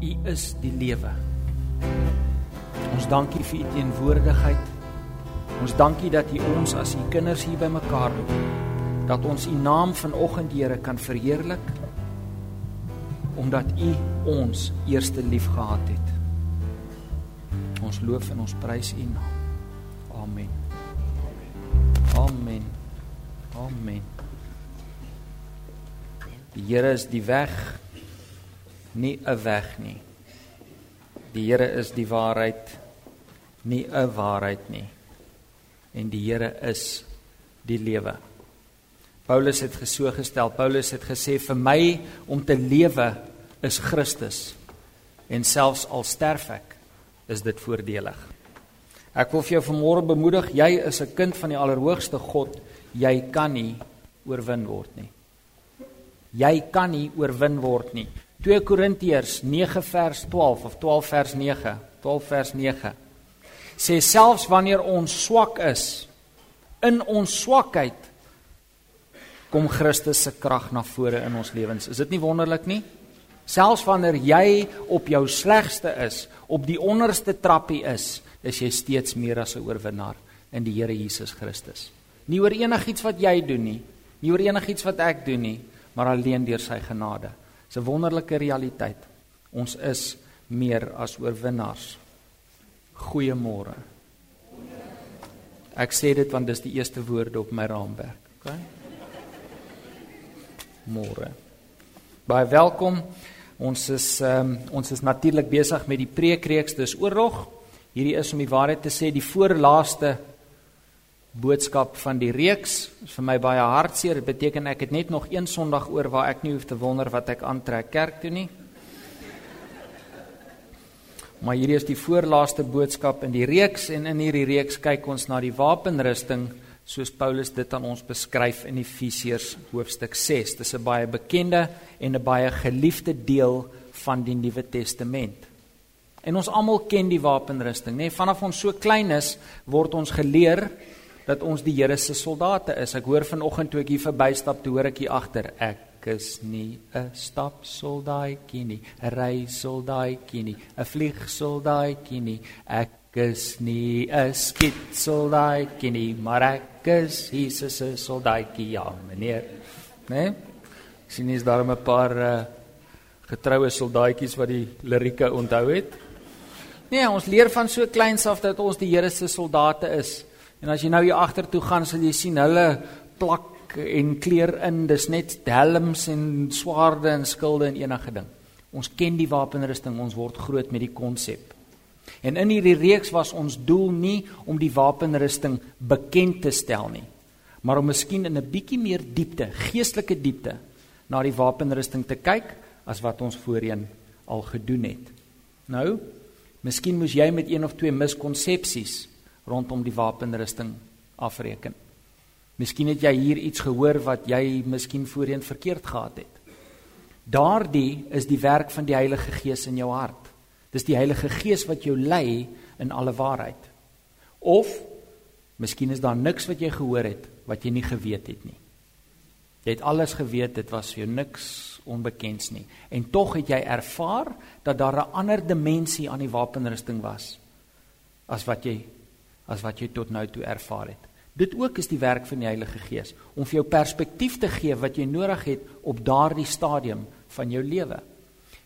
U is die lewe. Ons dankie vir u teenwoordigheid. Ons dankie dat u ons as u kinders hier bymekaar roep. Dat ons u naam vanoggend Here kan verheerlik omdat u ons eerste lief gehad het. Ons loof en ons prys u naam. Amen. Amen. Amen. Die Here is die weg, nie 'n weg nie. Die Here is die waarheid, nie 'n waarheid nie. En die Here is die lewe. Paulus het geso gestel. Paulus het gesê vir my om te lewe is Christus en selfs al sterf ek is dit voordelig. Ek wil vir jou vanmôre bemoedig, jy is 'n kind van die Allerhoogste God. Jy kan nie oorwin word nie. Jy kan nie oorwin word nie. 2 Korintiërs 9 vers 12 of 12 vers 9, 12 vers 9. Sê selfs wanneer ons swak is, in ons swakheid kom Christus se krag na vore in ons lewens. Is dit nie wonderlik nie? Selfs wanneer jy op jou slegste is, op die onderste trappie is, is jy steeds meer as 'n oorwinnaar in die Here Jesus Christus. Nie oor enigiets wat jy doen nie, nie oor enigiets wat ek doen nie, maar alleen deur sy genade. 'n wonderlike realiteit. Ons is meer as oorwinnaars. Goeiemôre. Ek sê dit want dis die eerste woorde op my raamwerk, okay? Môre. Baie welkom. Ons is um, ons is natuurlik besig met die preekreeks dis oorlog. Hierdie is om die waarheid te sê die voorlaaste boodskap van die reeks. Is vir my baie hartseer. Dit beteken ek het net nog een Sondag oor waar ek nie hoef te wonder wat ek aantrek kerk toe nie. Maar hierdie is die voorlaaste boodskap in die reeks en in hierdie reeks kyk ons na die wapenrusting soos Paulus dit aan ons beskryf in Efesiërs hoofstuk 6. Dis 'n baie bekende en 'n baie geliefde deel van die Nuwe Testament. En ons almal ken die wapenrusting, nê? Nee, vanaf ons so klein is, word ons geleer dat ons die Here se soldate is. Ek hoor vanoggend toe ek hier verbystap, toe hoor ek hier agter, ek is nie 'n stapsoldaatjie nie, 'n reisoldaatjie nie, 'n vliegsoldaatjie nie. Ek is nie 'n skietsoldaatjie nie, maar ek is Jesus se soldaatjie, ja, meneer. Né? Nee? Sien jy's daar 'n paar uh, getroue soldaatjies wat die lirieke onthou het? Nee, ons leer van so kleins af dat ons die Here se soldate is. En as jy nou hier agter toe gaan, sal jy sien hulle plak en kleer in, dis net helms en swaarde en skilde en enige ding. Ons ken die wapenrusting, ons word groot met die konsep. En in hierdie reeks was ons doel nie om die wapenrusting bekend te stel nie, maar om miskien in 'n bietjie meer diepte, geestelike diepte na die wapenrusting te kyk as wat ons voorheen al gedoen het. Nou, miskien moes jy met een of twee miskonsepsies rondom die wapenrusting afreken. Miskien het jy hier iets gehoor wat jy miskien voorheen verkeerd gehad het. Daardie is die werk van die Heilige Gees in jou hart. Dis die Heilige Gees wat jou lei in alle waarheid. Of miskien is daar niks wat jy gehoor het wat jy nie geweet het nie. Jy het alles geweet, dit was vir jou niks onbekends nie. En tog het jy ervaar dat daar 'n ander dimensie aan die wapenrusting was as wat jy as wat jy tot nou toe ervaar het. Dit ook is die werk van die Heilige Gees om vir jou perspektief te gee wat jy nodig het op daardie stadium van jou lewe.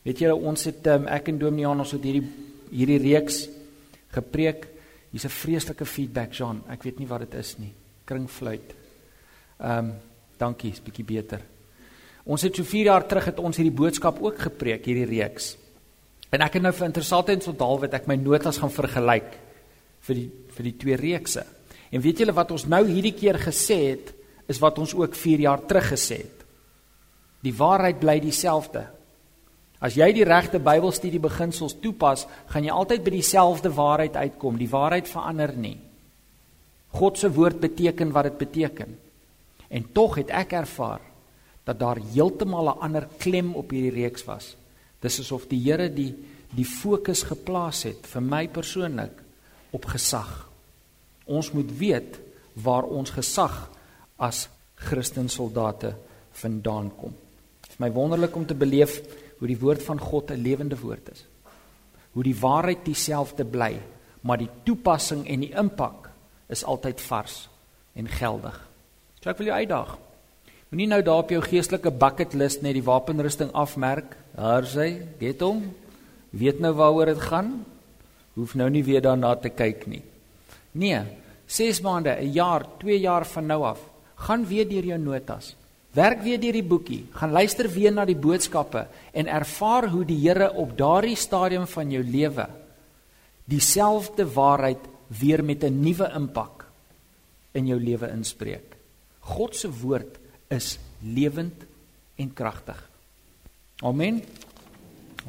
Weet julle ons het um, ek en Dominee Jan ons het hierdie hierdie reeks gepreek. Hier's 'n vreeslike feedback, Jean. Ek weet nie wat dit is nie. Kringfluit. Ehm um, dankie, is bietjie beter. Ons het so 4 jaar terug het ons hierdie boodskap ook gepreek, hierdie reeks. En ek het nou vir interessantheid onthou wat ek my notas gaan vergelyk vir die vir die twee reekse. En weet julle wat ons nou hierdie keer gesê het, is wat ons ook 4 jaar terug gesê het. Die waarheid bly dieselfde. As jy die regte Bybelstudie beginsels toepas, gaan jy altyd by dieselfde waarheid uitkom. Die waarheid verander nie. God se woord beteken wat dit beteken. En tog het ek ervaar dat daar heeltemal 'n ander klem op hierdie reeks was. Dis asof die Here die die fokus geplaas het vir my persoonlik op gesag. Ons moet weet waar ons gesag as Christensoldate vandaan kom. Dit is my wonderlik om te beleef hoe die woord van God 'n lewende woord is. Hoe die waarheid dieselfde bly, maar die toepassing en die impak is altyd vars en geldig. So ek wil jou uitdaag. Moenie nou daar op jou geestelike bucket list net die wapenrusting afmerk. Daar sê, get hom. Weet nou waaroor dit gaan. Hoef nou nie weer daarna te kyk nie. Nee, 6 maande, 'n jaar, 2 jaar van nou af, gaan weer deur jou notas. Werk weer deur die boekie, gaan luister weer na die boodskappe en ervaar hoe die Here op daardie stadium van jou lewe dieselfde waarheid weer met 'n nuwe impak in jou lewe inspreek. God se woord is lewend en kragtig. Amen.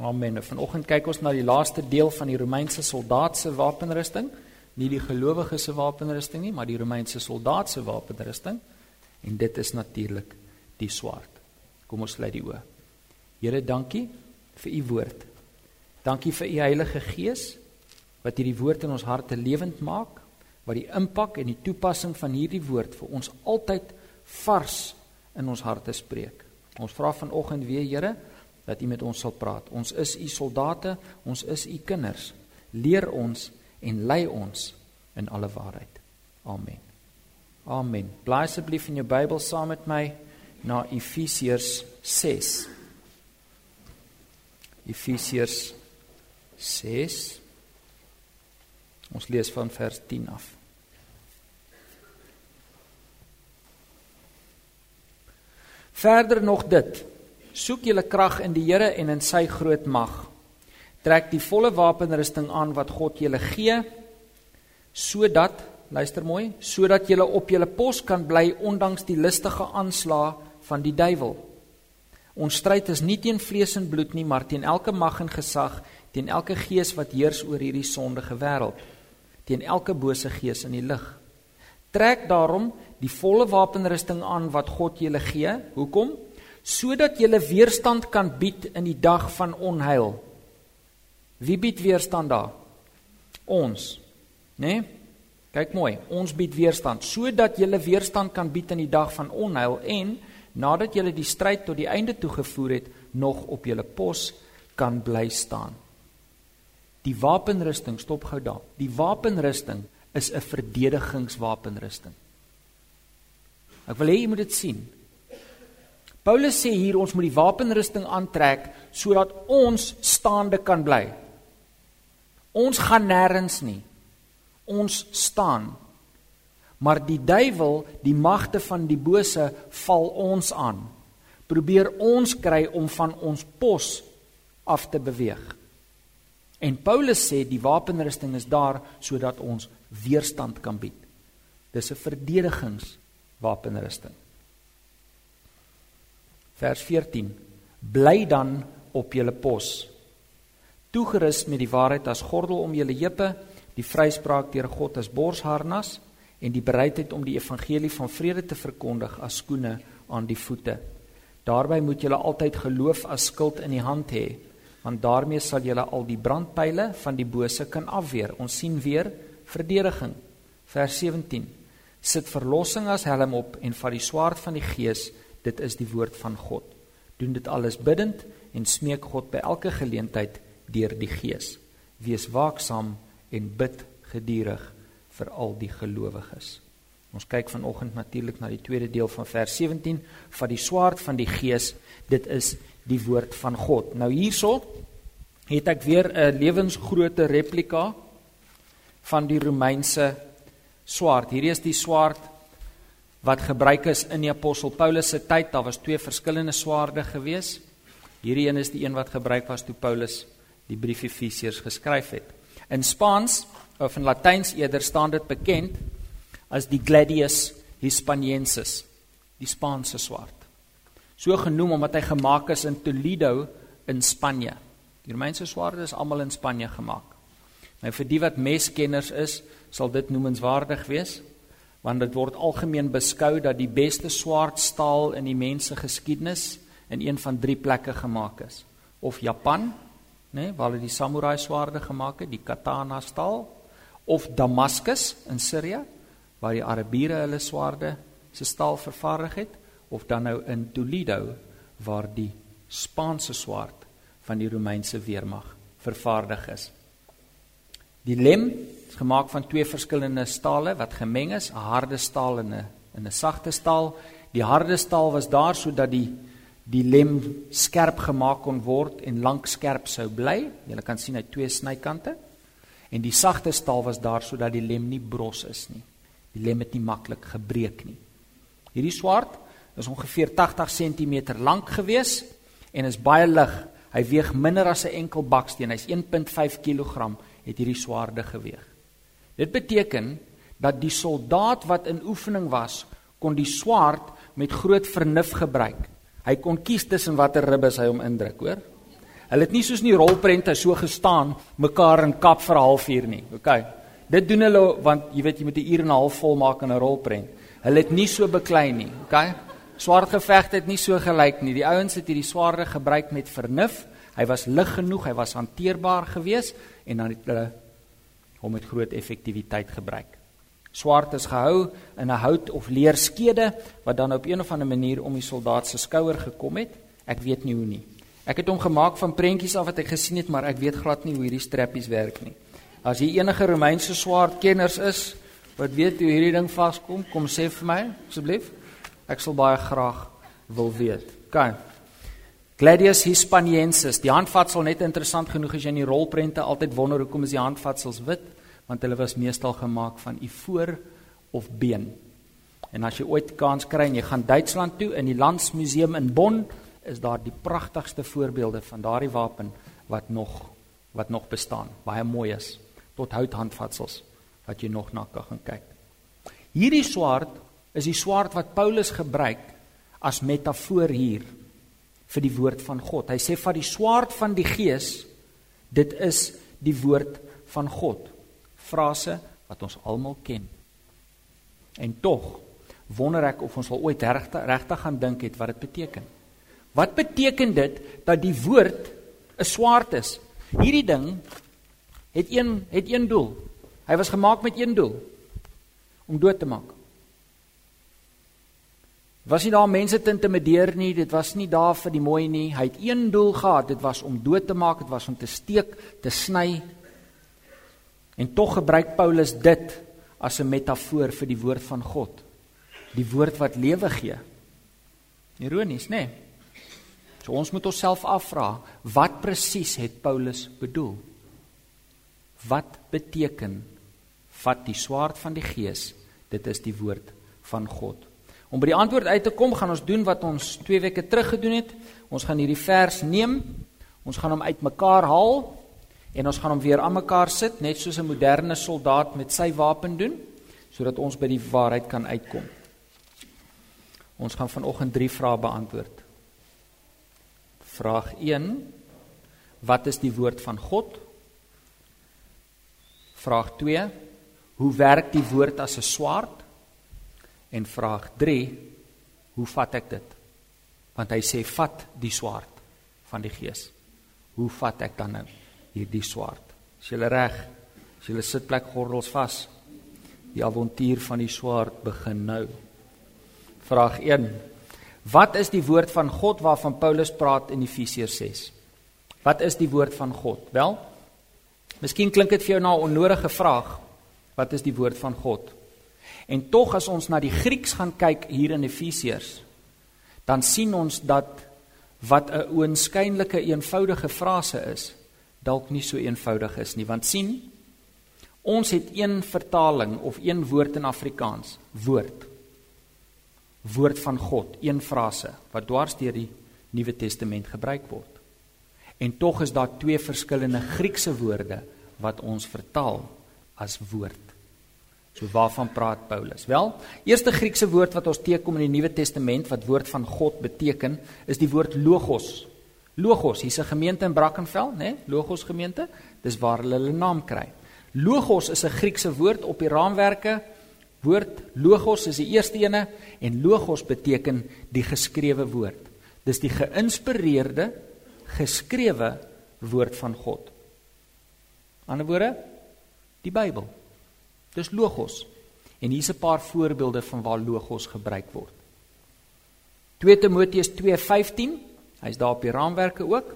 Amen. Vanoggend kyk ons na die laaste deel van die Romeinse soldaat se wapenrusting nie die gelowige se wapenrusting nie, maar die Romeinse soldaat se wapenrusting en dit is natuurlik die swaard. Kom ons sluit die oë. Here, dankie vir u woord. Dankie vir u Heilige Gees wat hierdie woord in ons harte lewend maak, wat die impak en die toepassing van hierdie woord vir ons altyd vars in ons harte spreek. Ons vra vanoggend weer, Here, dat u met ons sal praat. Ons is u soldate, ons is u kinders. Leer ons en lei ons in alle waarheid. Amen. Amen. Blaai asseblief in jou Bybel saam met my na Efesiërs 6. Efesiërs 6. Ons lees van vers 10 af. Verder nog dit: Soek julle krag in die Here en in sy groot mag trek die volle wapenrusting aan wat God julle gee sodat luister mooi sodat julle op julle pos kan bly ondanks die listige aanslae van die duiwel. Ons stryd is nie teen vlees en bloed nie, maar teen elke mag en gesag, teen elke gees wat heers oor hierdie sondige wêreld, teen elke bose gees in die lig. Trek daarom die volle wapenrusting aan wat God julle gee. Hoekom? Sodat julle weerstand kan bied in die dag van onheil. Wie bied weerstand daar? Ons. Né? Nee? Kyk mooi, ons bied weerstand sodat jy weerstand kan bied in die dag van onheil en nadat jy die stryd tot die einde toe gevoer het, nog op jou pos kan bly staan. Die wapenrusting stop gou daar. Die wapenrusting is 'n verdedigingswapenrusting. Ek wil hê jy moet dit sien. Paulus sê hier ons moet die wapenrusting aantrek sodat ons staande kan bly. Ons gaan nêrens nie. Ons staan. Maar die duiwel, die magte van die bose val ons aan. Probeer ons kry om van ons pos af te beweeg. En Paulus sê die wapenrusting is daar sodat ons weerstand kan bied. Dis 'n verdedigingswapenrusting. Vers 14. Bly dan op julle pos toegerus met die waarheid as gordel om julle heupe, die vryspraak deur God as borsharnas en die bereidheid om die evangelie van vrede te verkondig as skoene aan die voete. Daarby moet julle altyd geloof as skild in die hand hê, want daarmee sal julle al die brandpyle van die bose kan afweer. Ons sien weer verdediging. Vers 17. Sit verlossing as helm op en vat die swaard van die gees, dit is die woord van God. Doen dit alles bidtend en smeek God by elke geleentheid deur die Gees. Wees waaksaam en bid gedurig vir al die gelowiges. Ons kyk vanoggend natuurlik na die tweede deel van vers 17 van die swaard van die Gees. Dit is die woord van God. Nou hierso het ek weer 'n lewensgrootte replika van die Romeinse swaard. Hierdie is die swaard wat gebruik is in die apostel Paulus se tyd. Daar was twee verskillende swaarde gewees. Hierdie een is die een wat gebruik was toe Paulus die brief Efesiërs geskryf het. In Spaans of in Latyns eerder staan dit bekend as die Gladius Hispaniensis, die Spaanse swaard. So genoem omdat hy gemaak is in Toledo in Spanje. Die Romeinse swaarde is almal in Spanje gemaak. Nou vir die wat meskenners is, sal dit noemenswaardig wees want dit word algemeen beskou dat die beste swaardstaal in die mense geskiedenis in een van drie plekke gemaak is. Of Japan, nê, nee, waar hulle die samurai swaarde gemaak het, die katana staal of Damaskus in Sirië waar die Arabiere hulle swaarde se staal vervaardig het of dan nou in Toledo waar die Spaanse swaard van die Romeinse weermag vervaardig is. Die lem is gemaak van twee verskillende stale wat gemeng is, 'n harde staal en 'n en 'n sagte staal. Die harde staal was daar sodat die die lem skerp gemaak kon word en lank skerp sou bly. Jy kan sien hy twee snykante. En die sagte staal was daar sodat die lem nie bros is nie. Die lem het nie maklik gebreek nie. Hierdie swaard is ongeveer 80 cm lank gewees en is baie lig. Hy weeg minder as 'n enkel baksteen. Hy's 1.5 kg het hierdie swaarde geweeg. Dit beteken dat die soldaat wat in oefening was, kon die swaard met groot vernuf gebruik. Hy kon kies tussen watter ribbes hy hom indruk, hoor? Hulle het nie soos in die rolprente so gestaan mekaar in kap vir 'n halfuur nie. OK. Dit doen hulle want jy weet jy moet 'n uur en 'n half vol maak in 'n rolprent. Hulle het nie so beklei nie. OK. Swaardgevegte het nie so gelyk nie. Die ouens het hierdie swaarde gebruik met vernuf. Hy was lig genoeg, hy was hanteerbaar geweest en dan het hulle hom met groot effektiwiteit gebruik. Swaard is gehou in 'n hout of leer skede wat dan op een of ander manier om die soldaat se skouer gekom het. Ek weet nie hoe nie. Ek het hom gemaak van prentjies af wat ek gesien het, maar ek weet glad nie hoe hierdie strappies werk nie. As jy enige Romeinse swaardkenners is wat weet hoe hierdie ding vaskom, kom sê vir my asseblief. Ek sal baie graag wil weet. OK. Gladius hispaniensis. Die handvatsel net interessant genoeg as jy in die rolprente altyd wonder hoekom is die handvatsels wit, want hulle was meestal gemaak van ivoor of been. En as jy ooit kans kry en jy gaan Duitsland toe in die Landsmuseum in Bonn, is daar die pragtigste voorbeelde van daardie wapen wat nog wat nog bestaan. Baie mooi is tot houthandvatsels wat jy nog na kan gaan kyk. Hierdie swaard is die swaard wat Paulus gebruik as metafoor hier vir die woord van God. Hy sê van die swaard van die gees, dit is die woord van God. Frase wat ons almal ken. En tog wonder ek of ons al ooit regtig regtig gaan dink het wat dit beteken. Wat beteken dit dat die woord 'n swaard is? Hierdie ding het een het een doel. Hy was gemaak met een doel om dood te maak. Was nie daar mense te intimideer nie, dit was nie daar vir die mooi nie. Hy het een doel gehad, dit was om dood te maak, dit was om te steek, te sny. En tog gebruik Paulus dit as 'n metafoor vir die woord van God. Die woord wat lewe gee. Ironies, nê? Nee? So ons moet onsself afvra, wat presies het Paulus bedoel? Wat beteken vat die swaard van die gees? Dit is die woord van God. Om by die antwoord uit te kom, gaan ons doen wat ons 2 weke terug gedoen het. Ons gaan hierdie vers neem. Ons gaan hom uitmekaar haal en ons gaan hom weer aan mekaar sit, net soos 'n moderne soldaat met sy wapen doen, sodat ons by die waarheid kan uitkom. Ons gaan vanoggend 3 vrae beantwoord. Vraag 1: Wat is die woord van God? Vraag 2: Hoe werk die woord as 'n swaard? En vraag 3: Hoe vat ek dit? Want hy sê vat die swaard van die gees. Hoe vat ek dan nou hierdie swaard? Is jy reg? Is jy sitplek gordels vas? Die avontuur van die swaard begin nou. Vraag Wat is die woord van God waarvan Paulus praat in Efesiërs 6? Wat is die woord van God? Wel, miskien klink dit vir jou na 'n onnodige vraag. Wat is die woord van God? En tog as ons na die Grieks gaan kyk hier in Efesiërs, dan sien ons dat wat 'n oënskynlike eenvoudige frase is, dalk nie so eenvoudig is nie, want sien, ons het een vertaling of een woord in Afrikaans, woord woord van God, een frase wat dwars deur die Nuwe Testament gebruik word. En tog is daar twee verskillende Griekse woorde wat ons vertaal as woord. So waarvan praat Paulus? Wel, eerste Griekse woord wat ons teekom in die Nuwe Testament wat woord van God beteken, is die woord logos. Logos, hier's 'n gemeente in Brackenfell, né? Nee? Logos gemeente. Dis waar hulle hulle naam kry. Logos is 'n Griekse woord op die raamwerke Woord logos is die eerste ene en logos beteken die geskrewe woord. Dis die geïnspireerde geskrewe woord van God. Ander woorde die Bybel. Dis logos. En hier's 'n paar voorbeelde van waar logos gebruik word. 2 Timoteus 2:15, hy's daar op die raamwerke ook.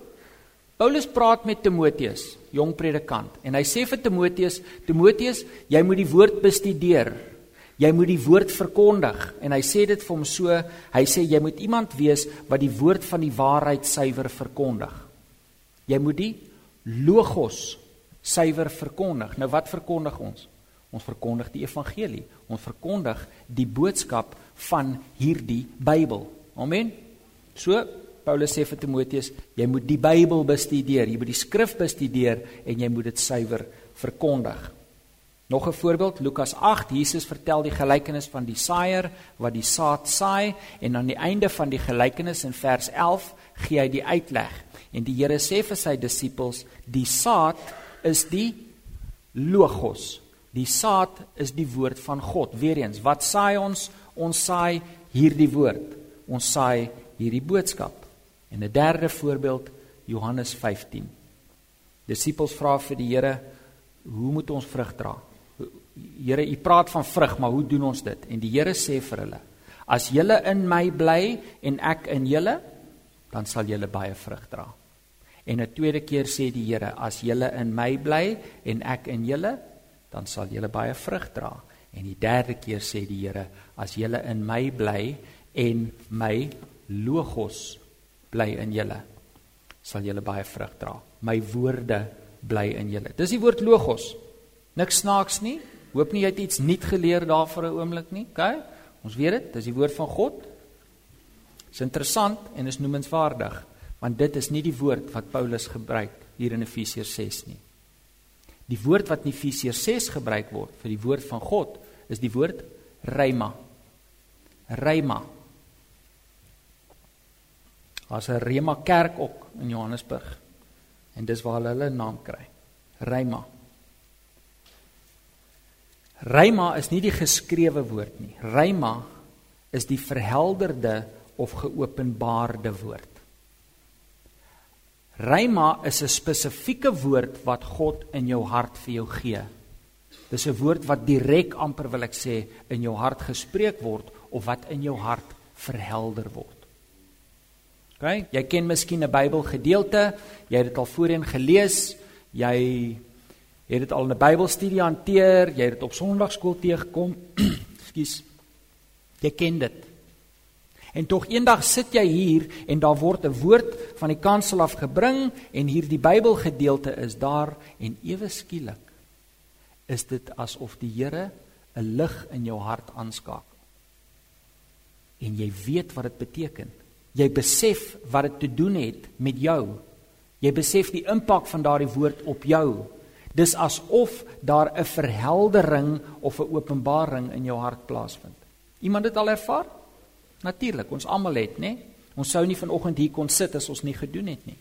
Paulus praat met Timoteus, jong predikant, en hy sê vir Timoteus, Timoteus, jy moet die woord bestudeer. Jy moet die woord verkondig en hy sê dit vir hom so, hy sê jy moet iemand wees wat die woord van die waarheid suiwer verkondig. Jy moet die logos suiwer verkondig. Nou wat verkondig ons? Ons verkondig die evangelie. Ons verkondig die boodskap van hierdie Bybel. Amen. So Paulus sê vir Timoteus, jy moet die Bybel bestudeer, jy moet die skrif bestudeer en jy moet dit suiwer verkondig. Nog 'n voorbeeld, Lukas 8, Jesus vertel die gelykenis van die saaier wat die saad saai en aan die einde van die gelykenis in vers 11 gee hy die uitleg. En die Here sê vir sy disippels, die saad is die logos. Die saad is die woord van God. Weereens, wat saai ons? Ons saai hierdie woord. Ons saai hierdie boodskap. En 'n derde voorbeeld Johannes 15. Disippels vra vir die Here, "Hoe moet ons vrug dra?" Here, U praat van vrug, maar hoe doen ons dit? En die Here sê vir hulle, "As julle in my bly en ek in julle, dan sal julle baie vrug dra." En 'n tweede keer sê die Here, "As julle in my bly en ek in julle, dan sal julle baie vrug dra." En die derde keer sê die Here, "As julle in my bly en my logos bly in julle sal julle baie vrug dra. My woorde bly in julle. Dis die woord logos. Niks snaaks nie. Hoop nie jy het iets nuut geleer daar vir 'n oomblik nie. OK? Ons weet dit, dis die woord van God. Dis interessant en is noemenswaardig want dit is nie die woord wat Paulus gebruik hier in Efesiërs 6 nie. Die woord wat in Efesiërs 6 gebruik word vir die woord van God is die woord rema. Rema. Daar's 'n Rema kerk ook in Johannesburg. En dis waar hulle hulle naam kry. Rema. Rema is nie die geskrewe woord nie. Rema is die verhelderde of geopenbaarde woord. Rema is 'n spesifieke woord wat God in jou hart vir jou gee. Dis 'n woord wat direk amper wil ek sê in jou hart gespreek word of wat in jou hart verhelder word. OK, jy ken miskien 'n Bybelgedeelte, jy het dit al voorheen gelees, jy het dit al in 'n Bybelstudie hanteer, jy het dit op Sondagskool teëgekom. Ekskuus. Jy ken dit. En tog eendag sit jy hier en daar word 'n woord van die kansel af gebring en hierdie Bybelgedeelte is daar en ewe skielik is dit asof die Here 'n lig in jou hart aanskakel. En jy weet wat dit beteken. Jy besef wat dit te doen het met jou. Jy besef die impak van daardie woord op jou. Dis asof daar 'n verheldering of 'n openbaring in jou hart plaasvind. Iemand het al ervaar? Natuurlik, ons almal het, né? Ons sou nie vanoggend hier kon sit as ons nie gedoen het nie.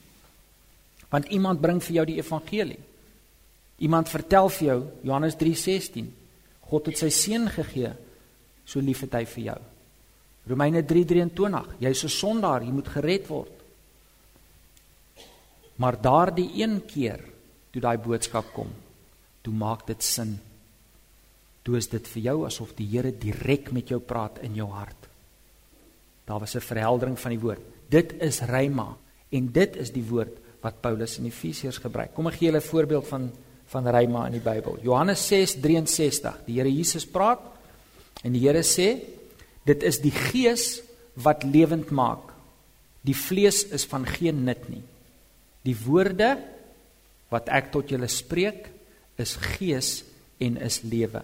Want iemand bring vir jou die evangelie. Iemand vertel vir jou Johannes 3:16. God het sy seun gegee, so lief het hy vir jou. Romeine 3:23, jy's 'n sondaar, jy moet gered word. Maar daardie een keer toe daai boodskap kom, toe maak dit sin. Toe is dit vir jou asof die Here direk met jou praat in jou hart. Daar was 'n verheldering van die woord. Dit is rema en dit is die woord wat Paulus in Efesiërs gebruik. Kom ek gee julle 'n voorbeeld van van rema in die Bybel. Johannes 6:63. Die Here Jesus praat en die Here sê Dit is die gees wat lewend maak. Die vlees is van geen nut nie. Die woorde wat ek tot julle spreek is gees en is lewe.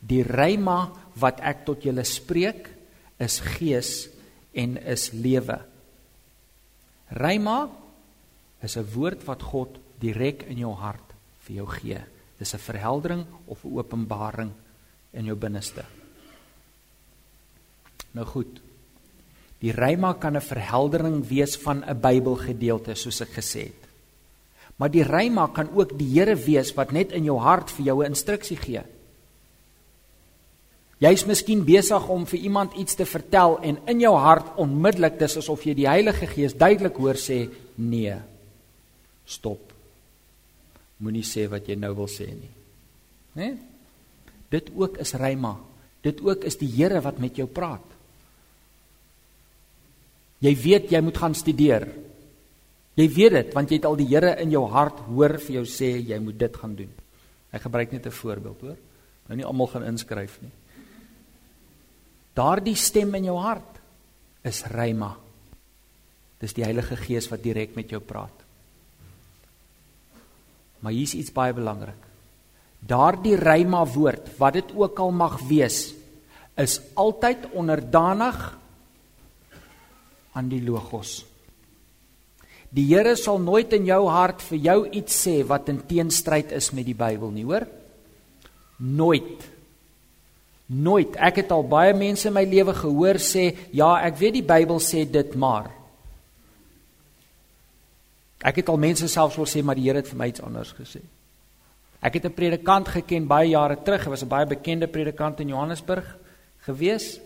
Die rema wat ek tot julle spreek is gees en is lewe. Rema is 'n woord wat God direk in jou hart vir jou gee. Dis 'n verheldering of 'n openbaring in jou binneste. Nou goed. Die Rema kan 'n verheldering wees van 'n Bybelgedeelte soos ek gesê het. Maar die Rema kan ook die Here wees wat net in jou hart vir jou 'n instruksie gee. Jy's miskien besig om vir iemand iets te vertel en in jou hart onmiddellik dis asof jy die Heilige Gees duidelik hoor sê nee. Stop. Moenie sê wat jy nou wil sê nie. Né? Nee? Dit ook is Rema. Dit ook is die Here wat met jou praat. Jy weet jy moet gaan studeer. Jy weet dit want jy het al die Here in jou hart hoor vir jou sê jy moet dit gaan doen. Ek gebruik net 'n voorbeeld, hoor. Nou nie almal gaan inskryf nie. Daardie stem in jou hart is Rema. Dis die Heilige Gees wat direk met jou praat. Maar hier's iets baie belangrik. Daardie Rema woord, wat dit ook al mag wees, is altyd onderdanig aan die Logos. Die Here sal nooit in jou hart vir jou iets sê wat in teenstryd is met die Bybel nie, hoor? Nooit. Nooit. Ek het al baie mense in my lewe gehoor sê, "Ja, ek weet die Bybel sê dit, maar." Ek het al mense selfs wil sê, "Maar die Here het vir my iets anders gesê." Ek het 'n predikant geken baie jare terug, hy was 'n baie bekende predikant in Johannesburg gewees.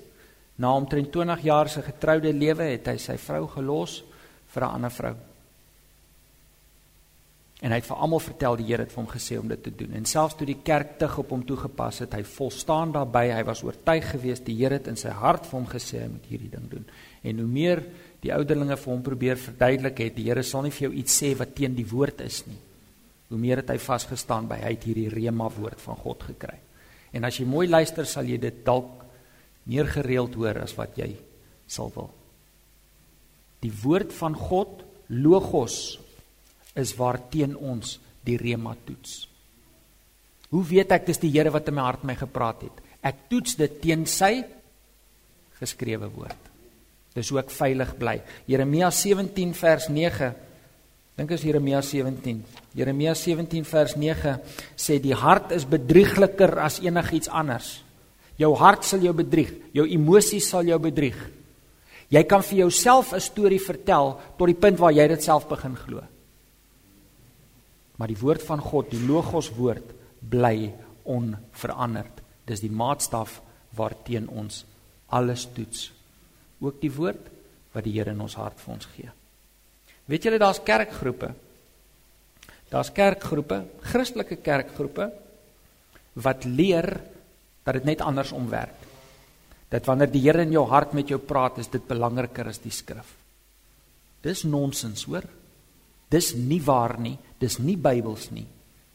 Na omtrent 20 jaar se getroude lewe het hy sy vrou gelos vir 'n ander vrou. En hy het vir almal vertel die Here het vir hom gesê om dit te doen. En selfs toe die kerk tug op hom toegepas het, hy volstaan daarbey. Hy was oortuig geweest die Here het in sy hart vir hom gesê hy moet hierdie ding doen. En hoe meer die ouderlinge vir hom probeer verduidelik het, die Here sal nie vir jou iets sê wat teen die woord is nie. Hoe meer het hy vasgestaan by hy het hierdie rema woord van God gekry. En as jy mooi luister, sal jy dit dalk meer gereeld hoor as wat jy sal wil. Die woord van God, logos, is waarteen ons die rema toets. Hoe weet ek dis die Here wat in my hart my gepraat het? Ek toets dit teen sy geskrewe woord. Dis hoe ek veilig bly. Jeremia 17 vers 9. Dink as Jeremia 17. Jeremia 17 vers 9 sê die hart is bedriegliker as enigiets anders. Jou hart sal jou bedrieg, jou emosies sal jou bedrieg. Jy kan vir jouself 'n storie vertel tot die punt waar jy dit self begin glo. Maar die woord van God, die logos woord bly onveranderd. Dis die maatstaf waarteen ons alles toets. Ook die woord wat die Here in ons hart vir ons gee. Weet julle daar's kerkgroepe. Daar's kerkgroepe, Christelike kerkgroepe wat leer dat dit net andersom werk. Dat wanneer die Here in jou hart met jou praat, is dit belangriker as die skrif. Dis nonsens, hoor. Dis nie waar nie, dis nie Bybels nie.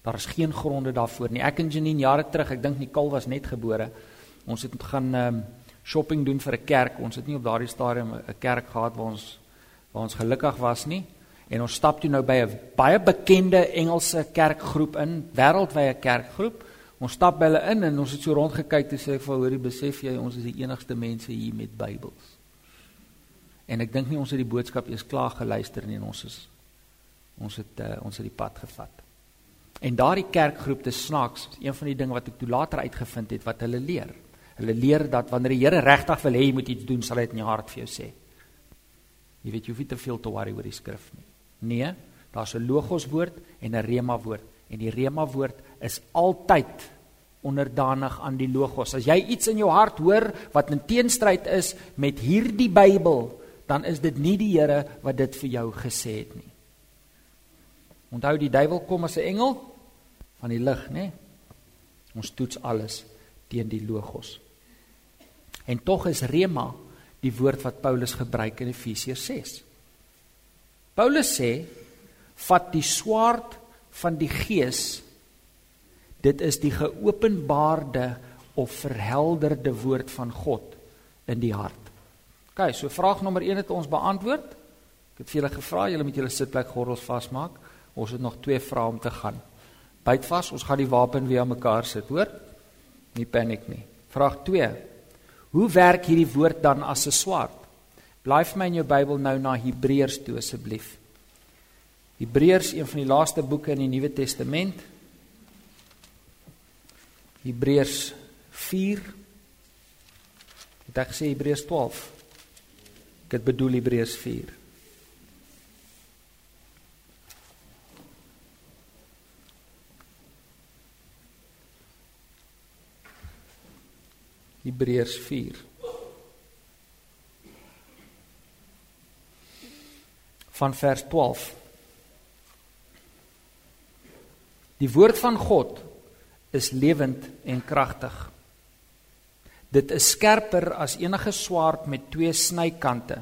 Daar is geen gronde daarvoor nie. Ek en Janine jare terug, ek dink Nicole was net gebore. Ons het gaan ehm um, shopping doen vir 'n kerk. Ons het nie op daardie stadium 'n kerk gehad waar ons waar ons gelukkig was nie. En ons stap toe nou by 'n baie bekende Engelse kerkgroep in, wêreldwye kerkgroep. Ons stap by hulle in en ons het so rondgekyk en sê ek vir hoorie besef jy ons is die enigste mense hier met Bybels. En ek dink nie ons het die boodskap eers klaar geluister nie en ons is ons het uh, ons het die pad gevat. En daardie kerkgroep te snaaks, een van die dinge wat ek toe later uitgevind het wat hulle leer. Hulle leer dat wanneer die Here regtig wil hê jy moet iets doen, sal hy dit in jou hart vir jou sê. Jy weet jy hoef nie te veel te worry oor die skrif nie. Nee, daar's 'n logos woord en 'n rema woord en die rema woord is altyd onderdanig aan die logos. As jy iets in jou hart hoor wat in teenstryd is met hierdie Bybel, dan is dit nie die Here wat dit vir jou gesê het nie. Onthou die duiwel kom as 'n engel van die lig, né? Ons toets alles teen die logos. En tog is rema die woord wat Paulus gebruik in Efesiërs 6. Paulus sê: "Vat die swaard van die gees Dit is die geopenbaarde of verhelderde woord van God in die hart. OK, so vraag nommer 1 het ons beantwoord. Ek het vir julle gevra, julle moet julle sitplek gordels vasmaak. Ons het nog twee vrae om te gaan. Byt vas, ons gaan die wapen weer aan mekaar sit, hoor? Nie paniek nie. Vraag 2. Hoe werk hierdie woord dan as 'n swaard? Blaai vir my in jou Bybel nou na Hebreërs toe asseblief. Hebreërs, een van die laaste boeke in die Nuwe Testament. Hebreërs 4 Het ek gesê Hebreërs 12? Ek het bedoel Hebreërs 4. Hebreërs 4 van vers 12 Die woord van God is lewend en kragtig. Dit is skerper as enige swaard met twee snykante.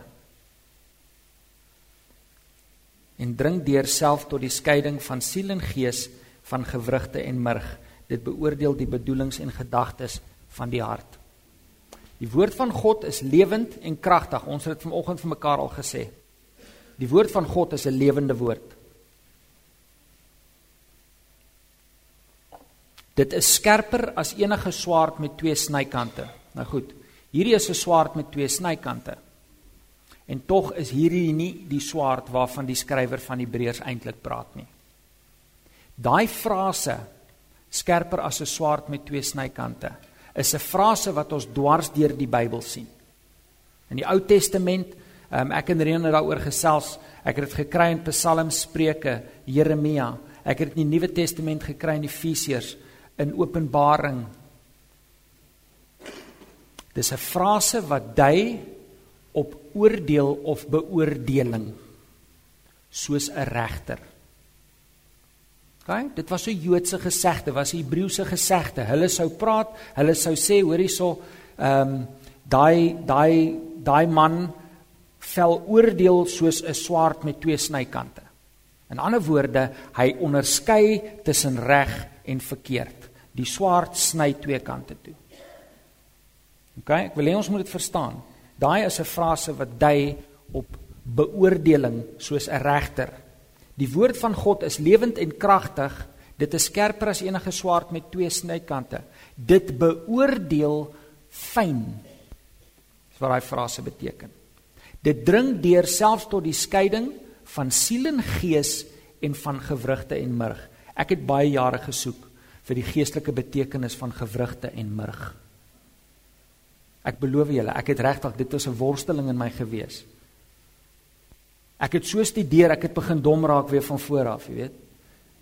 en dring deur self tot die skeiding van siel en gees van gewrigte en murg dit beoordeel die bedoelings en gedagtes van die hart. Die woord van God is lewend en kragtig. Ons het dit vanoggend vir mekaar al gesê. Die woord van God is 'n lewende woord dit is skerper as enige swaard met twee snykante nou goed hierdie is 'n swaard met twee snykante En tog is hierdie nie die swaard waarvan die skrywer van Hebreërs eintlik praat nie. Daai frase skerper as 'n swaard met twee snykante is 'n frase wat ons dwars deur die Bybel sien. In die Ou Testament, um, ek en het daaroor gesels, ek het dit gekry in Psalms, Spreuke, Jeremia. Ek het dit in die Nuwe Testament gekry in Efesiërs, in Openbaring. Dis 'n frase wat dui op oordeel of beoordeling soos 'n regter. OK, dit was 'n Joodse gesegde, was 'n Hebreëse gesegde. Hulle sou praat, hulle sou sê, hoor hierso, ehm um, daai daai daai man vel oordeel soos 'n swaard met twee snykante. In ander woorde, hy onderskei tussen reg en verkeerd. Die swaard sny twee kante toe. OK, ek wil hê ons moet dit verstaan. Daai is 'n frase wat dui op beoordeling soos 'n regter. Die woord van God is lewend en kragtig. Dit is skerper as enige swaard met twee snykante. Dit beoordeel fyn. Dis wat daai frase beteken. Dit dring deur selfs tot die skeiding van siel en gees en van gewrigte en murg. Ek het baie jare gesoek vir die geestelike betekenis van gewrigte en murg. Ek beloof julle, ek het regtig dit was 'n worsteling in my gewees. Ek het so studeer, ek het begin dom raak weer van voor af, jy weet.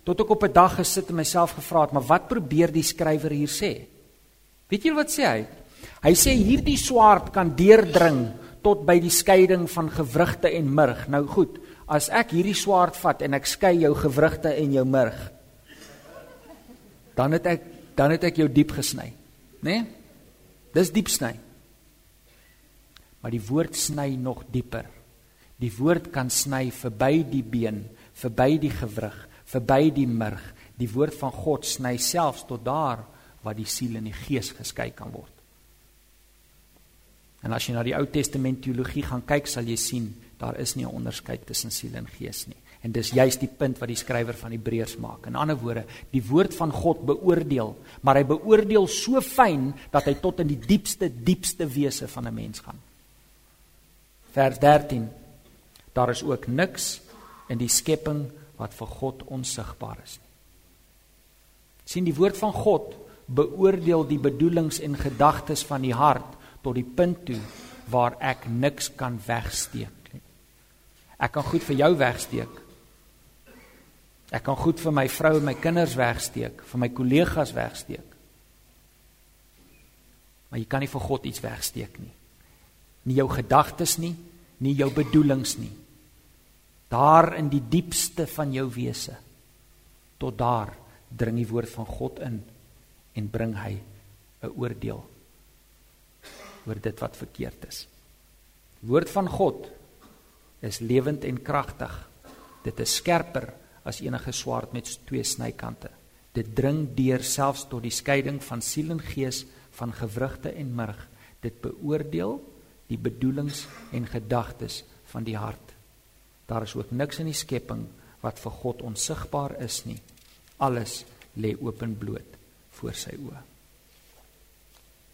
Tot ek op 'n dag gesit en myself gevra het, maar wat probeer die skrywer hier sê? Weet julle wat sê hy? Hy sê hierdie swaard kan deurdring tot by die skeiding van gewrigte en murg. Nou goed, as ek hierdie swaard vat en ek skei jou gewrigte en jou murg, dan het ek dan het ek jou diep gesny, né? Nee? Dis diep sny maar die woord sny nog dieper. Die woord kan sny verby die been, verby die gewrig, verby die murg. Die woord van God sny selfs tot daar waar die siel en die gees geskei kan word. En as jy na die Ou Testament teologie gaan kyk, sal jy sien daar is nie 'n onderskeid tussen siel en gees nie. En dis juist die punt wat die skrywer van Hebreërs maak. In ander woorde, die woord van God beoordeel, maar hy beoordeel so fyn dat hy tot in die diepste diepste wese van 'n mens gaan. Vers 13 daar is ook niks in die skepping wat vir God onsigbaar is nie. Sien die woord van God beoordeel die bedoelings en gedagtes van die hart tot die punt toe waar ek niks kan wegsteek nie. Ek kan goed vir jou wegsteek ek kan goed vir my vrou en my kinders wegsteek vir my kollegas wegsteek maar jy kan nie vir God iets wegsteek nie nie jou gedagtes nie, nie jou bedoelings nie. Daar in die diepste van jou wese tot daar dring die woord van God in en bring hy 'n oordeel oor dit wat verkeerd is. Woord van God is lewend en kragtig. Dit is skerper as enige swaard met twee snykante. Dit dring deur selfs tot die skeiding van siel en gees, van gewrigte en murg. Dit beoordeel die bedoelings en gedagtes van die hart. Daar is ook niks in die skepping wat vir God onsigbaar is nie. Alles lê openbloot voor sy oë.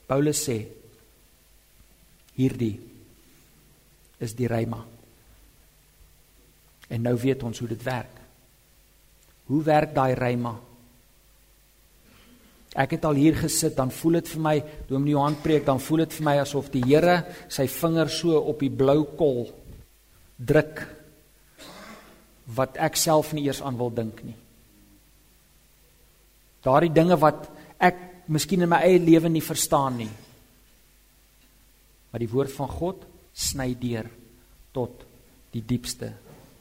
Paulus sê hierdie is die reima. En nou weet ons hoe dit werk. Hoe werk daai reima? Ek het al hier gesit, dan voel dit vir my, die Johan preek, dan voel dit vir my asof die Here sy vinger so op die blou kol druk wat ek self nie eers aan wil dink nie. Daardie dinge wat ek miskien in my eie lewe nie verstaan nie. Maar die woord van God sny deur tot die diepste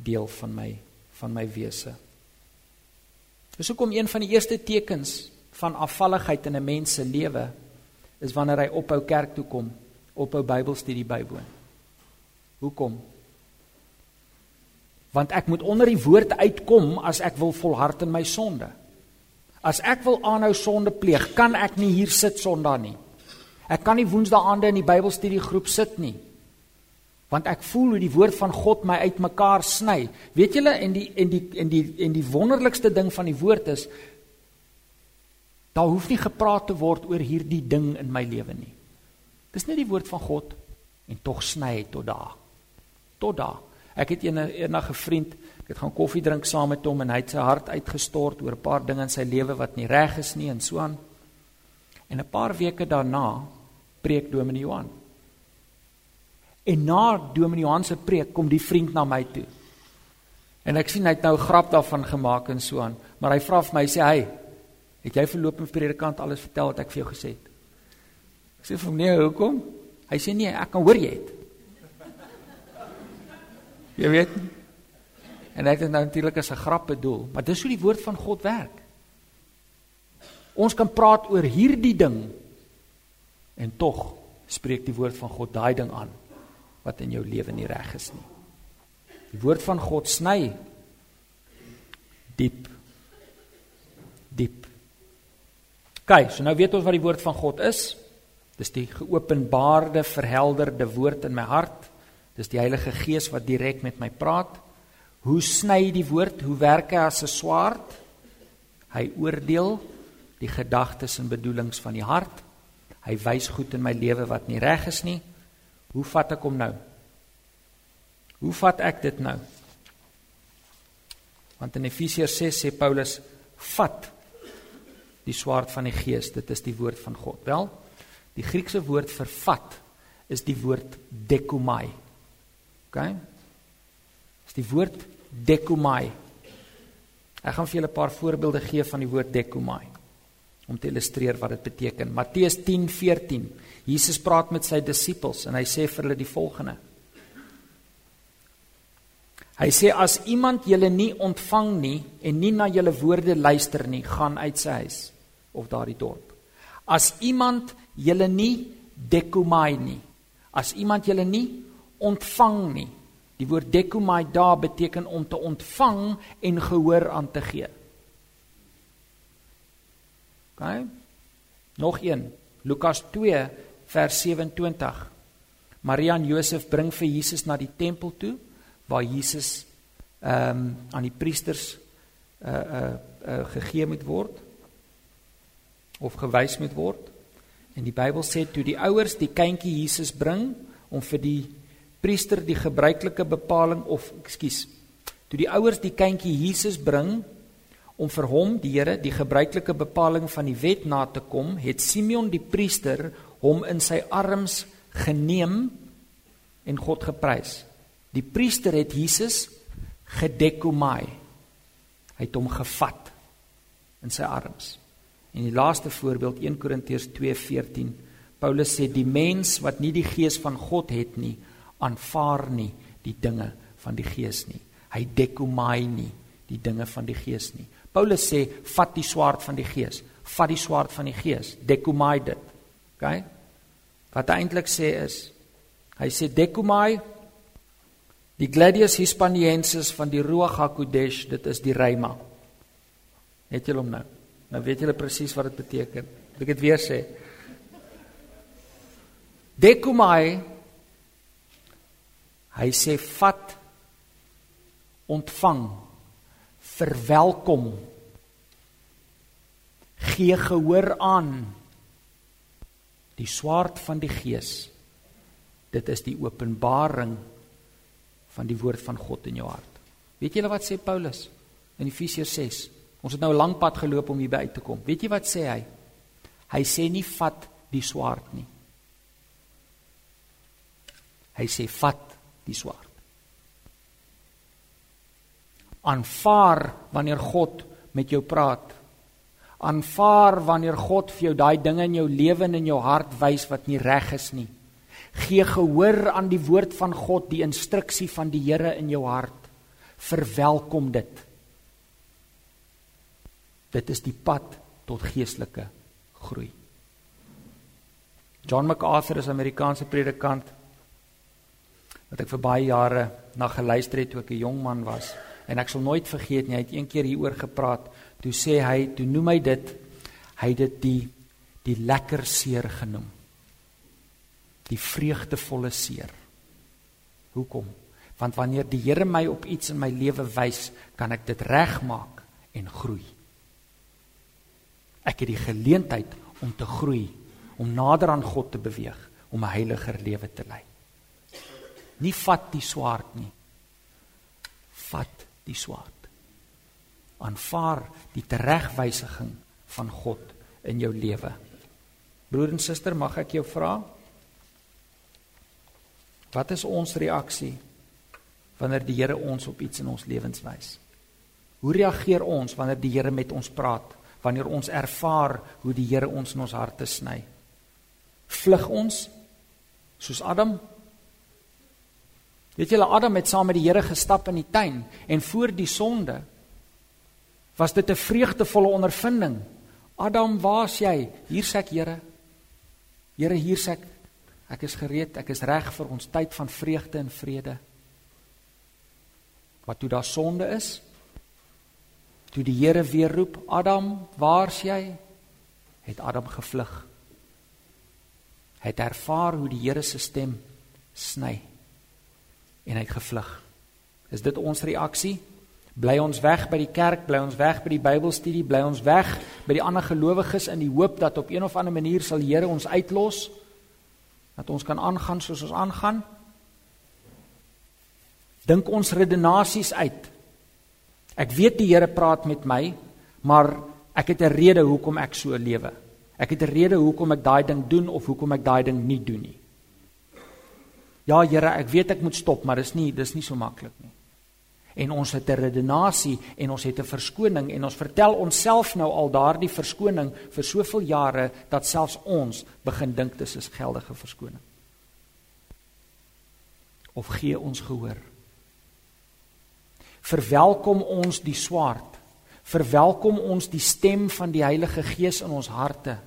deel van my van my wese. Dis hoekom een van die eerste tekens van afvalligheid in 'n mens se lewe is wanneer hy ophou kerk toe kom, ophou Bybelstudie bywoon. Hoekom? Want ek moet onder die woord uitkom as ek wil volhard in my sonde. As ek wil aanhou sonde pleeg, kan ek nie hier sit Sondag nie. Ek kan nie Woensdaande in die Bybelstudiegroep sit nie. Want ek voel hoe die woord van God my uitmekaar sny. Weet julle en die en die en die en die wonderlikste ding van die woord is daar hoef nie gepraat te word oor hierdie ding in my lewe nie. Dis net die woord van God en tog sny hy tot daar. Tot daar. Ek het eendag 'n vriend, ek het gaan koffie drink saam met hom en hy het sy hart uitgestort oor 'n paar dinge in sy lewe wat nie reg is nie en so aan. En 'n paar weke daarna preek Dominee Johan. En na Dominee Johan se preek kom die vriend na my toe. En ek sien hy het nou 'n grap daarvan gemaak en so aan, maar hy vra vir my sê hy, "Het jy verloop en predikant alles vertel wat ek vir jou gesê het?" Ek sê vir hom, "Nee, hoekom?" Hy sê, "Nee, ek kan hoor jy het." Jy weet. En ek het nou natuurlik as 'n grap bedoel, maar dis hoe die woord van God werk. Ons kan praat oor hierdie ding en tog spreek die woord van God daai ding aan wat in jou lewe nie reg is nie. Die woord van God sny diep diep. Kyk, so nou weet ons wat die woord van God is. Dis die geopenbaarde, verhelderde woord in my hart. Dis die Heilige Gees wat direk met my praat. Hoe sny die woord? Hoe werk hy as 'n swaard? Hy oordeel die gedagtes en bedoelings van die hart. Hy wys goed in my lewe wat nie reg is nie. Hoe vat ek hom nou? Hoe vat ek dit nou? Want in Efesiërs 6 sê Paulus: "Vat die swaard van die Gees, dit is die woord van God." Wel, die Griekse woord vir vat is die woord dekomai. OK? Dis die woord dekomai. Ek gaan vir julle 'n paar voorbeelde gee van die woord dekomai om te illustreer wat dit beteken. Matteus 10:14. Jesus praat met sy disippels en hy sê vir hulle die volgende. Hy sê as iemand julle nie ontvang nie en nie na julle woorde luister nie, gaan uit sy huis of daardie dorp. As iemand julle nie dekomai nie, as iemand julle nie ontvang nie. Die woord dekomai daar beteken om te ontvang en gehoor aan te gee. OK. Nog een. Lukas 2 vers 27. Maria en Josef bring vir Jesus na die tempel toe waar Jesus ehm um, aan die priesters uh uh, uh gegee moet word of gewys moet word. En die Bybel sê toe die ouers die kindjie Jesus bring om vir die priester die gebruikelike bepaling of ekskuus toe die ouers die kindjie Jesus bring om vir hom die Here die gebruikelike bepaling van die wet na te kom, het Simeon die priester hom in sy arms geneem en God geprys. Die priester het Jesus gedekomai. Hy het hom gevat in sy arms. En die laaste voorbeeld 1 Korintiërs 2:14. Paulus sê die mens wat nie die gees van God het nie, aanvaar nie die dinge van die gees nie. Hy dekomai nie die dinge van die gees nie. Paulus sê vat die swaard van die gees, vat die swaard van die gees, dekomai dit. OK? Wat hy eintlik sê is hy sê dekomai die gladius hispaniensis van die ruach hakodesh, dit is die reima. Het julle hom nou? Nou weet julle presies wat dit beteken. Ek dit weer sê. Dekomai hy sê vat ontvang verwelkom gee gehoor aan die swaard van die gees dit is die openbaring van die woord van God in jou hart. Weet julle wat sê Paulus in Efesiërs 6 ons het nou 'n lang pad geloop om hier by uit te kom. Weet jy wat sê hy? Hy sê nie vat die swaard nie. Hy sê vat die swaard. Aanvaar wanneer God met jou praat. Aanvaar wanneer God vir jou daai dinge in jou lewe en in jou hart wys wat nie reg is nie. Gee gehoor aan die woord van God, die instruksie van die Here in jou hart. Verwelkom dit. Dit is die pad tot geestelike groei. John MacArthur is 'n Amerikaanse predikant. wat ek vir baie jare na geluister het toe ek 'n jong man was en ek sal nooit vergeet nie hy het een keer hieroor gepraat toe sê hy toe noem hy dit hy het dit die die lekker seer genoem. Die vreugdevolle seer. Hoekom? Want wanneer die Here my op iets in my lewe wys kan ek dit regmaak en groei. Ek het die geleentheid om te groei om nader aan God te beweeg om 'n heiliger lewe te lei. Nie vat die swaard nie. Vat die swaard. Aanvaar die teregwysiging van God in jou lewe. Broer en suster, mag ek jou vra? Wat is ons reaksie wanneer die Here ons op iets in ons lewens wys? Hoe reageer ons wanneer die Here met ons praat? Wanneer ons ervaar hoe die Here ons in ons harte sny? Vlug ons soos Adam Weet julle Adam het saam met die Here gestap in die tuin en voor die sonde was dit 'n vreugdevolle ondervinding. Adam, waar's jy? Hier sê ek, Here. Here, hier sê ek, ek is gereed, ek is reg vir ons tyd van vreugde en vrede. Wat toe daar sonde is? Toe die Here weer roep, Adam, waar's jy? Het Adam gevlug. Hy het ervaar hoe die Here se stem sny en hy het gevlug. Is dit ons reaksie? Bly ons weg by die kerk, bly ons weg by die Bybelstudie, bly ons weg by die ander gelowiges in die hoop dat op een of ander manier sal die Here ons uitlos dat ons kan aangaan soos ons aangaan? Dink ons redenasies uit. Ek weet die Here praat met my, maar ek het 'n rede hoekom ek so lewe. Ek het 'n rede hoekom ek daai ding doen of hoekom ek daai ding nie doen nie. Ja Here, ek weet ek moet stop, maar dis nie dis nie so maklik nie. En ons het 'n redenasie en ons het 'n verskoning en ons vertel onsself nou al daardie verskoning vir soveel jare dat selfs ons begin dink dis 'n geldige verskoning. Of gee ons gehoor? Verwelkom ons die swaard. Verwelkom ons die stem van die Heilige Gees in ons harte.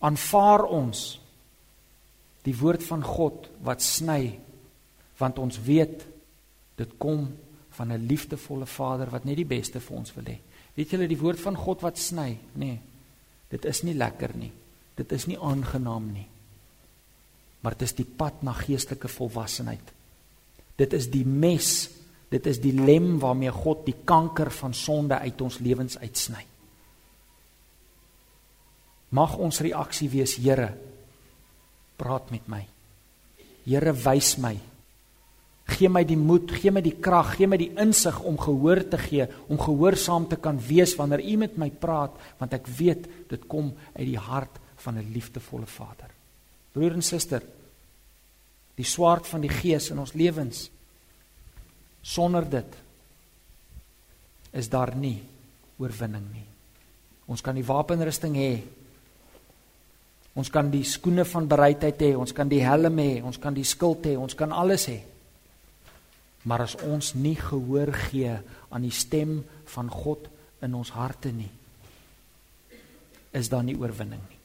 aanvaar ons die woord van God wat sny want ons weet dit kom van 'n liefdevolle Vader wat net die beste vir ons wil hê. Weet julle die woord van God wat sny? Nee. Dit is nie lekker nie. Dit is nie aangenaam nie. Maar dit is die pad na geestelike volwassenheid. Dit is die mes, dit is die lem waarmee God die kanker van sonde uit ons lewens uitsny. Mag ons reaksie wees, Here, praat met my. Here, wys my. Gee my die moed, gee my die krag, gee my die insig om gehoor te gee, om gehoorsaam te kan wees wanneer U met my praat, want ek weet dit kom uit die hart van 'n liefdevolle Vader. Broer en suster, die swaard van die Gees in ons lewens. Sonder dit is daar nie oorwinning nie. Ons kan die wapenrusting hê, Ons kan die skoene van bereidheid hê, ons kan die helm hê, ons kan die skild hê, ons kan alles hê. Maar as ons nie gehoor gee aan die stem van God in ons harte nie, is daar nie oorwinning nie.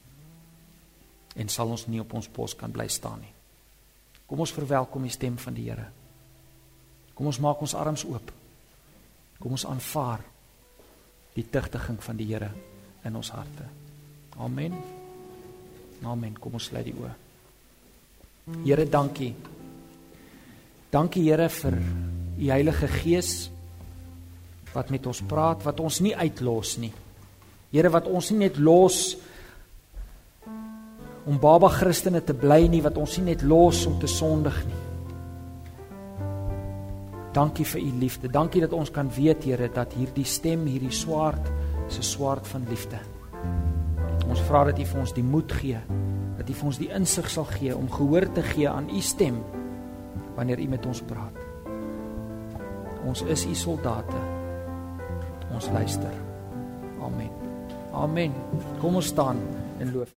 En sal ons nie op ons pos kan bly staan nie. Kom ons verwelkom die stem van die Here. Kom ons maak ons arms oop. Kom ons aanvaar die tugtiging van die Here in ons harte. Amen. Amen. Kom ons sluit die oë. Here, dankie. Dankie Here vir u Heilige Gees wat met ons praat, wat ons nie uitlos nie. Here, wat ons nie net los om baba Christene te bly nie, wat ons nie net los om te sondig nie. Dankie vir u liefde. Dankie dat ons kan weet, Here, dat hierdie stem, hierdie swaard, is 'n swaard van liefde. Ons vra dat U vir ons die moed gee, dat U vir ons die insig sal gee om gehoor te gee aan U stem wanneer U met ons praat. Ons is U soldate. Ons luister. Amen. Amen. Kom ons staan en loof